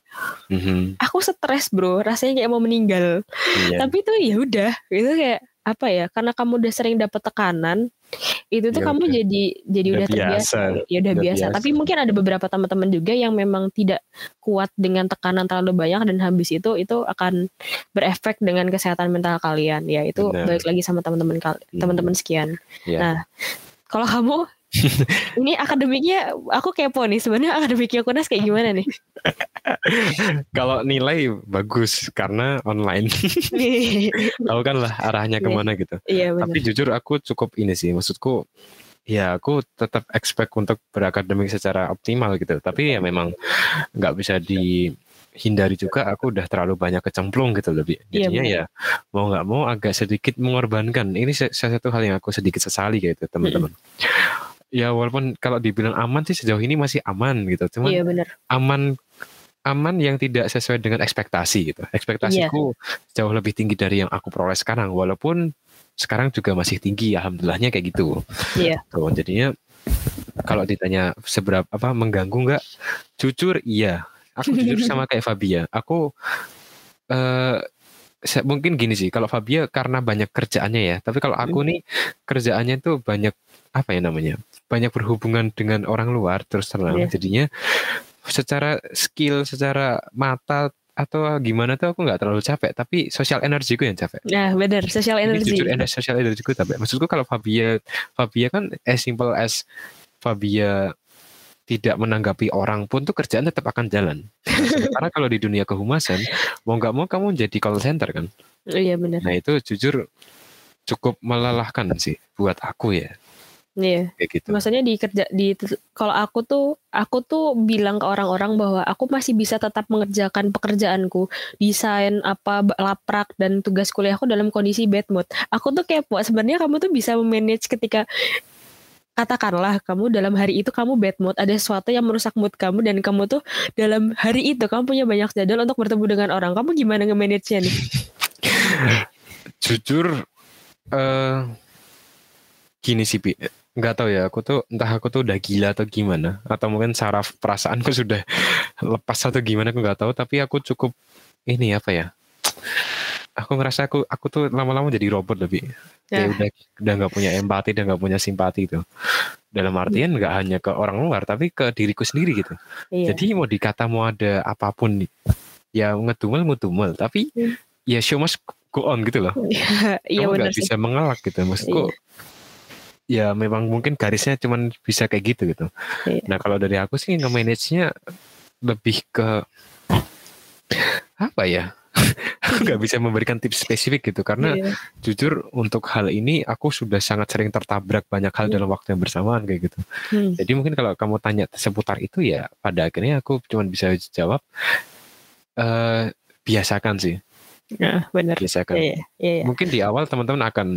Speaker 1: Mm-hmm. aku stres bro. Rasanya kayak mau meninggal. Yeah. tapi tuh ya udah. Itu kayak apa ya karena kamu udah sering dapat tekanan itu tuh ya, kamu udah. jadi jadi udah, udah terbiasa biasa. ya udah, udah biasa. biasa tapi mungkin ada beberapa teman-teman juga yang memang tidak kuat dengan tekanan terlalu banyak dan habis itu itu akan berefek dengan kesehatan mental kalian ya itu Benar. balik lagi sama teman-teman hmm. teman-teman sekian ya. nah kalau kamu ini akademiknya aku kepo nih sebenarnya akademiknya Kunas kayak gimana nih?
Speaker 2: Kalau nilai bagus karena online. Tahu kan lah arahnya iya. ke mana gitu.
Speaker 1: Iya,
Speaker 2: Tapi jujur aku cukup ini sih maksudku ya aku tetap expect untuk berakademik secara optimal gitu. Tapi ya memang nggak bisa di hindari juga aku udah terlalu banyak kecemplung gitu lebih iya, jadinya iya, ya mau nggak mau agak sedikit mengorbankan ini salah satu hal yang aku sedikit sesali gitu teman-teman ya walaupun kalau dibilang aman sih sejauh ini masih aman gitu. Cuman
Speaker 1: iya, bener.
Speaker 2: aman aman yang tidak sesuai dengan ekspektasi gitu. Ekspektasiku iya. jauh lebih tinggi dari yang aku peroleh sekarang. Walaupun sekarang juga masih tinggi alhamdulillahnya kayak gitu.
Speaker 1: Iya.
Speaker 2: tuh jadinya kalau ditanya seberapa apa mengganggu nggak? Jujur iya. Aku jujur sama kayak Fabia. Aku uh, mungkin gini sih. Kalau Fabia karena banyak kerjaannya ya. Tapi kalau aku hmm. nih kerjaannya tuh banyak apa ya namanya banyak berhubungan dengan orang luar terus terang yeah. jadinya secara skill secara mata atau gimana tuh aku nggak terlalu capek tapi sosial energiku yang capek.
Speaker 1: Nah benar sosial energi.
Speaker 2: Jujur energi sosial energiku capek. Maksudku kalau Fabia Fabia kan as simple as Fabia tidak menanggapi orang pun tuh kerjaan tetap akan jalan. Karena kalau di dunia kehumasan mau nggak mau kamu jadi call center kan.
Speaker 1: Iya benar.
Speaker 2: Nah itu jujur cukup melelahkan sih buat aku ya.
Speaker 1: Iya. Kayak gitu. Maksudnya di kerja di kalau aku tuh aku tuh bilang ke orang-orang bahwa aku masih bisa tetap mengerjakan pekerjaanku, desain apa laprak dan tugas kuliahku dalam kondisi bad mood. Aku tuh kayak buat sebenarnya kamu tuh bisa memanage ketika katakanlah kamu dalam hari itu kamu bad mood, ada sesuatu yang merusak mood kamu dan kamu tuh dalam hari itu kamu punya banyak jadwal untuk bertemu dengan orang. Kamu gimana nge-manage-nya nih?
Speaker 2: Jujur uh, gini sih, Pi nggak tahu ya aku tuh entah aku tuh udah gila atau gimana. Atau mungkin saraf perasaanku sudah lepas atau gimana aku nggak tahu. Tapi aku cukup ini apa ya aku ngerasa aku aku tuh lama-lama jadi robot lebih. Ya. kayak udah udah nggak punya empati dan nggak punya simpati itu dalam artian nggak hanya ke orang luar tapi ke diriku sendiri gitu. Iya. jadi mau dikata mau ada apa pun ya ngedumel ngedumel tapi hmm. ya show must go on gitu loh.
Speaker 1: Iya,
Speaker 2: kamu nggak bisa mengelak gitu maksudku iya ya memang mungkin garisnya cuman bisa kayak gitu gitu. Iya. Nah kalau dari aku sih nge-manage-nya lebih ke apa ya? aku nggak bisa memberikan tips spesifik gitu karena iya. jujur untuk hal ini aku sudah sangat sering tertabrak banyak hal hmm. dalam waktu yang bersamaan kayak gitu. Hmm. Jadi mungkin kalau kamu tanya seputar itu ya pada akhirnya aku cuma bisa jawab uh, biasakan sih.
Speaker 1: Ya, benar.
Speaker 2: Biasakan. Iya, iya, iya. Mungkin di awal teman-teman akan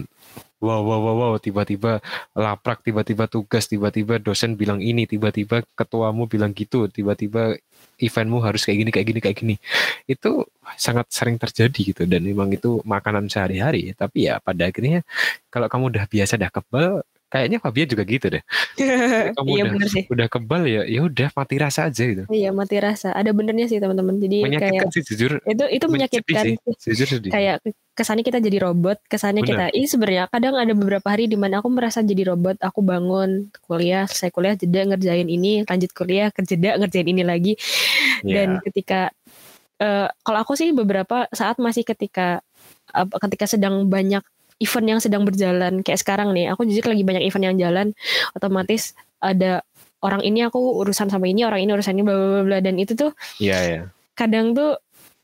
Speaker 2: wow wow wow wow tiba-tiba laprak tiba-tiba tugas tiba-tiba dosen bilang ini tiba-tiba ketuamu bilang gitu tiba-tiba eventmu harus kayak gini kayak gini kayak gini. Itu sangat sering terjadi gitu dan memang itu makanan sehari-hari. Tapi ya pada akhirnya kalau kamu udah biasa udah kebal kayaknya Fabia juga gitu deh. Kamu
Speaker 1: iya
Speaker 2: udah
Speaker 1: bener sih.
Speaker 2: udah kebal ya, ya udah mati rasa aja gitu.
Speaker 1: Iya mati rasa. Ada benernya sih teman-teman. Jadi kayak
Speaker 2: Menyakitkan sih jujur.
Speaker 1: itu itu menyakitkan
Speaker 2: sih. Jujur sedih.
Speaker 1: Kayak kesannya kita jadi robot, kesannya
Speaker 2: Bener.
Speaker 1: kita ini sebenarnya kadang ada beberapa hari di mana aku merasa jadi robot. Aku bangun kuliah, selesai kuliah jeda ngerjain ini, lanjut kuliah kerjeda ngerjain ini lagi.
Speaker 2: Ya.
Speaker 1: Dan ketika eh, kalau aku sih beberapa saat masih ketika apa, ketika sedang banyak event yang sedang berjalan. Kayak sekarang nih, aku jujur lagi banyak event yang jalan, otomatis ada orang ini aku urusan sama ini, orang ini urusan ini bla bla bla, dan itu tuh
Speaker 2: Iya ya.
Speaker 1: kadang tuh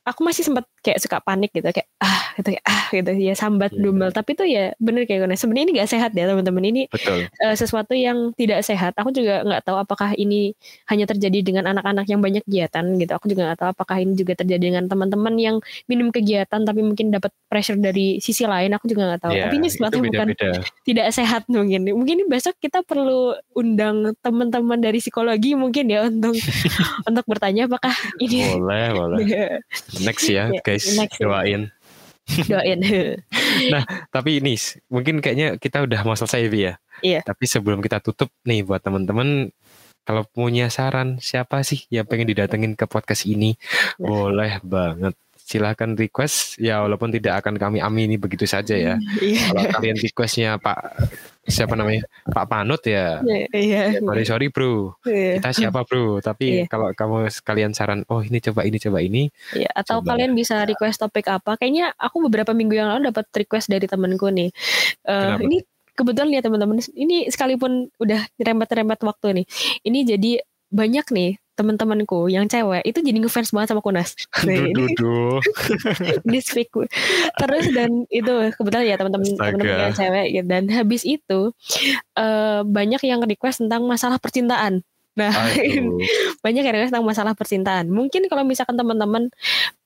Speaker 1: aku masih sempat kayak suka panik gitu kayak ah gitu kayak ah gitu ya sambat
Speaker 2: Iya.
Speaker 1: dumel. Tapi tuh ya bener kayak gini sebenarnya ini gak sehat ya teman-teman. Ini
Speaker 2: Betul.
Speaker 1: eh, sesuatu yang tidak sehat. Aku juga nggak tahu apakah ini hanya terjadi dengan anak-anak yang banyak kegiatan gitu. Aku juga nggak tahu apakah ini juga terjadi dengan teman-teman yang minim kegiatan tapi mungkin dapat pressure dari sisi lain. Aku juga nggak tahu.
Speaker 2: Ya,
Speaker 1: tapi ini sesuatu yang bukan tidak sehat mungkin. Mungkin besok kita perlu undang teman-teman dari psikologi mungkin ya untuk untuk bertanya apakah ini
Speaker 2: Boleh, boleh. Next ya,
Speaker 1: Ya,
Speaker 2: guys. Doain.
Speaker 1: doain
Speaker 2: Tapi ini mungkin kayaknya kita udah mau selesai ya.
Speaker 1: Iya.
Speaker 2: Tapi sebelum kita tutup nih buat teman-teman kalau punya saran siapa sih yang pengen didatengin ke podcast ini,
Speaker 1: Nah.
Speaker 2: boleh banget. Silahkan request ya walaupun tidak akan kami amini begitu saja ya.
Speaker 1: iya
Speaker 2: Kalau kalian requestnya Pak siapa namanya Pak Panut ya.
Speaker 1: iya
Speaker 2: Sorry sorry bro,
Speaker 1: iya
Speaker 2: kita siapa bro? Tapi
Speaker 1: Iya.
Speaker 2: kalau kamu sekalian saran, oh ini coba ini coba ini,
Speaker 1: Iya, atau
Speaker 2: Coba.
Speaker 1: kalian bisa request topik apa? Kayaknya aku beberapa minggu yang lalu dapat request dari temanku nih. Eh,
Speaker 2: Kenapa?
Speaker 1: ini kebetulan ya teman-teman, ini sekalipun udah rembet-rembet waktu nih. Ini jadi banyak nih teman-temanku yang cewek itu jadi ngefans banget sama Kunas.
Speaker 2: Duh,
Speaker 1: speak terus dan itu kebetulan ya teman-teman teman-teman yang cewek gitu. dan habis itu eh, banyak yang request tentang masalah percintaan. Nah, banyak yang request tentang masalah percintaan. Mungkin kalau misalkan teman-teman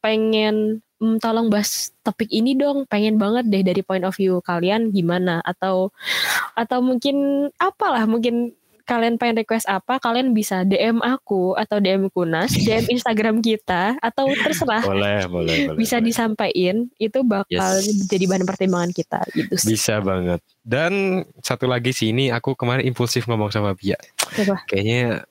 Speaker 1: pengen "Hmm, tolong bahas topik ini dong, pengen banget deh dari point of view kalian gimana atau atau mungkin apalah mungkin kalian pengen request apa, kalian bisa DM aku atau DM Kunas, DM Instagram kita atau terserah
Speaker 2: boleh, boleh, boleh.
Speaker 1: bisa
Speaker 2: boleh.
Speaker 1: disampaikan itu bakal
Speaker 2: Yes.
Speaker 1: jadi bahan pertimbangan kita gitu sih.
Speaker 2: Bisa banget. Dan satu lagi sih ini aku kemarin impulsif ngomong sama Bia.
Speaker 1: Apa?
Speaker 2: Kayaknya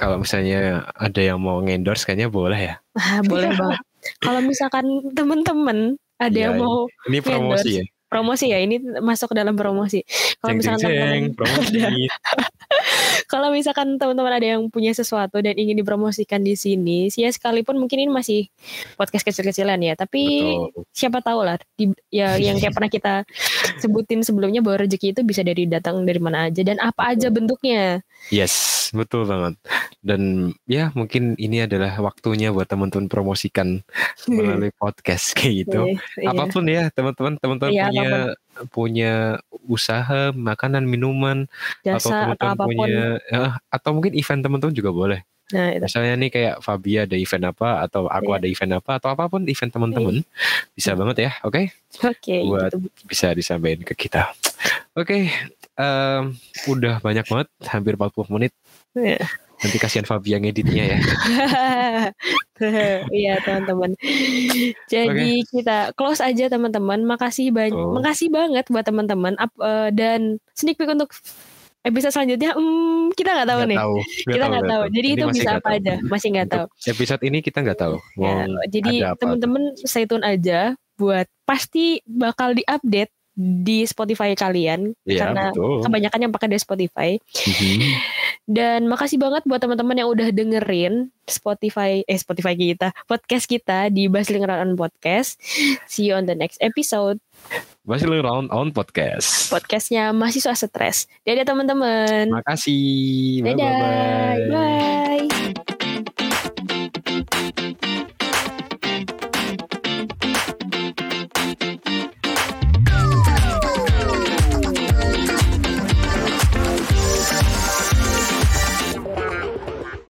Speaker 2: kalau misalnya ada yang mau endorse kayaknya boleh ya.
Speaker 1: Ah, boleh banget. Kalau misalkan temen-temen ada
Speaker 2: Iya,
Speaker 1: yang mau
Speaker 2: Ini promosi ya.
Speaker 1: Promosi ya ini masuk ke dalam promosi kalau misalkan
Speaker 2: jeng,
Speaker 1: teman-teman
Speaker 2: promosi.
Speaker 1: kalau misalkan teman-teman ada yang punya sesuatu dan ingin dipromosikan di sini sih ya sekalipun mungkin ini masih podcast kecil-kecilan ya tapi
Speaker 2: Betul.
Speaker 1: siapa tahu lah di, ya yang kayak pernah kita sebutin sebelumnya bahwa rezeki itu bisa dari datang dari mana aja dan apa aja bentuknya
Speaker 2: Yes, betul banget. Dan ya mungkin ini adalah waktunya buat teman-teman promosikan melalui podcast kayak gitu.
Speaker 1: Iya, iya.
Speaker 2: Apa pun ya teman-teman, teman-teman
Speaker 1: Iya,
Speaker 2: punya punya usaha makanan minuman atau
Speaker 1: jasa atau
Speaker 2: teman-teman punya eh, atau mungkin event teman-teman juga boleh.
Speaker 1: nah itu
Speaker 2: Misalnya nih kayak Fabia ada event apa atau aku
Speaker 1: Iya.
Speaker 2: ada event apa atau apa pun event teman-teman bisa banget ya, oke?
Speaker 1: oke
Speaker 2: Buat-
Speaker 1: gitu.
Speaker 2: Bisa disampaikan ke kita. Oke, em, udah banyak banget, hampir 40 menit.
Speaker 1: Iya.
Speaker 2: Nanti kasihan Fabia ngeditnya ya.
Speaker 1: Iya teman-teman. Jadi kita close aja teman-teman. Makasih banyak,
Speaker 2: Betul.
Speaker 1: makasih banget buat teman-teman. Eh, dan sneak peek untuk episode selanjutnya, hmm, kita nggak tahu
Speaker 2: Nggak
Speaker 1: nih.
Speaker 2: tahu,
Speaker 1: kita nggak tahu. Jadi
Speaker 2: Ini
Speaker 1: itu bisa apa
Speaker 2: tahu.
Speaker 1: aja, masih nggak tahu.
Speaker 2: Episode ini kita nggak tahu.
Speaker 1: Ya,
Speaker 2: Mau
Speaker 1: jadi teman-teman stay tune aja buat pasti bakal diupdate di Spotify kalian
Speaker 2: Iya,
Speaker 1: karena
Speaker 2: betul.
Speaker 1: kebanyakan yang pakai di Spotify.
Speaker 2: Mhm.
Speaker 1: Dan makasih banget buat teman-teman yang udah dengerin Spotify eh Spotify kita, podcast kita di Basling Round Podcast. See you on the next episode.
Speaker 2: Masih round on podcast.
Speaker 1: Podcastnya mahasiswa stres. Dadah teman-teman.
Speaker 2: Makasih.
Speaker 1: Dadah.
Speaker 2: Bye-bye.
Speaker 1: Bye.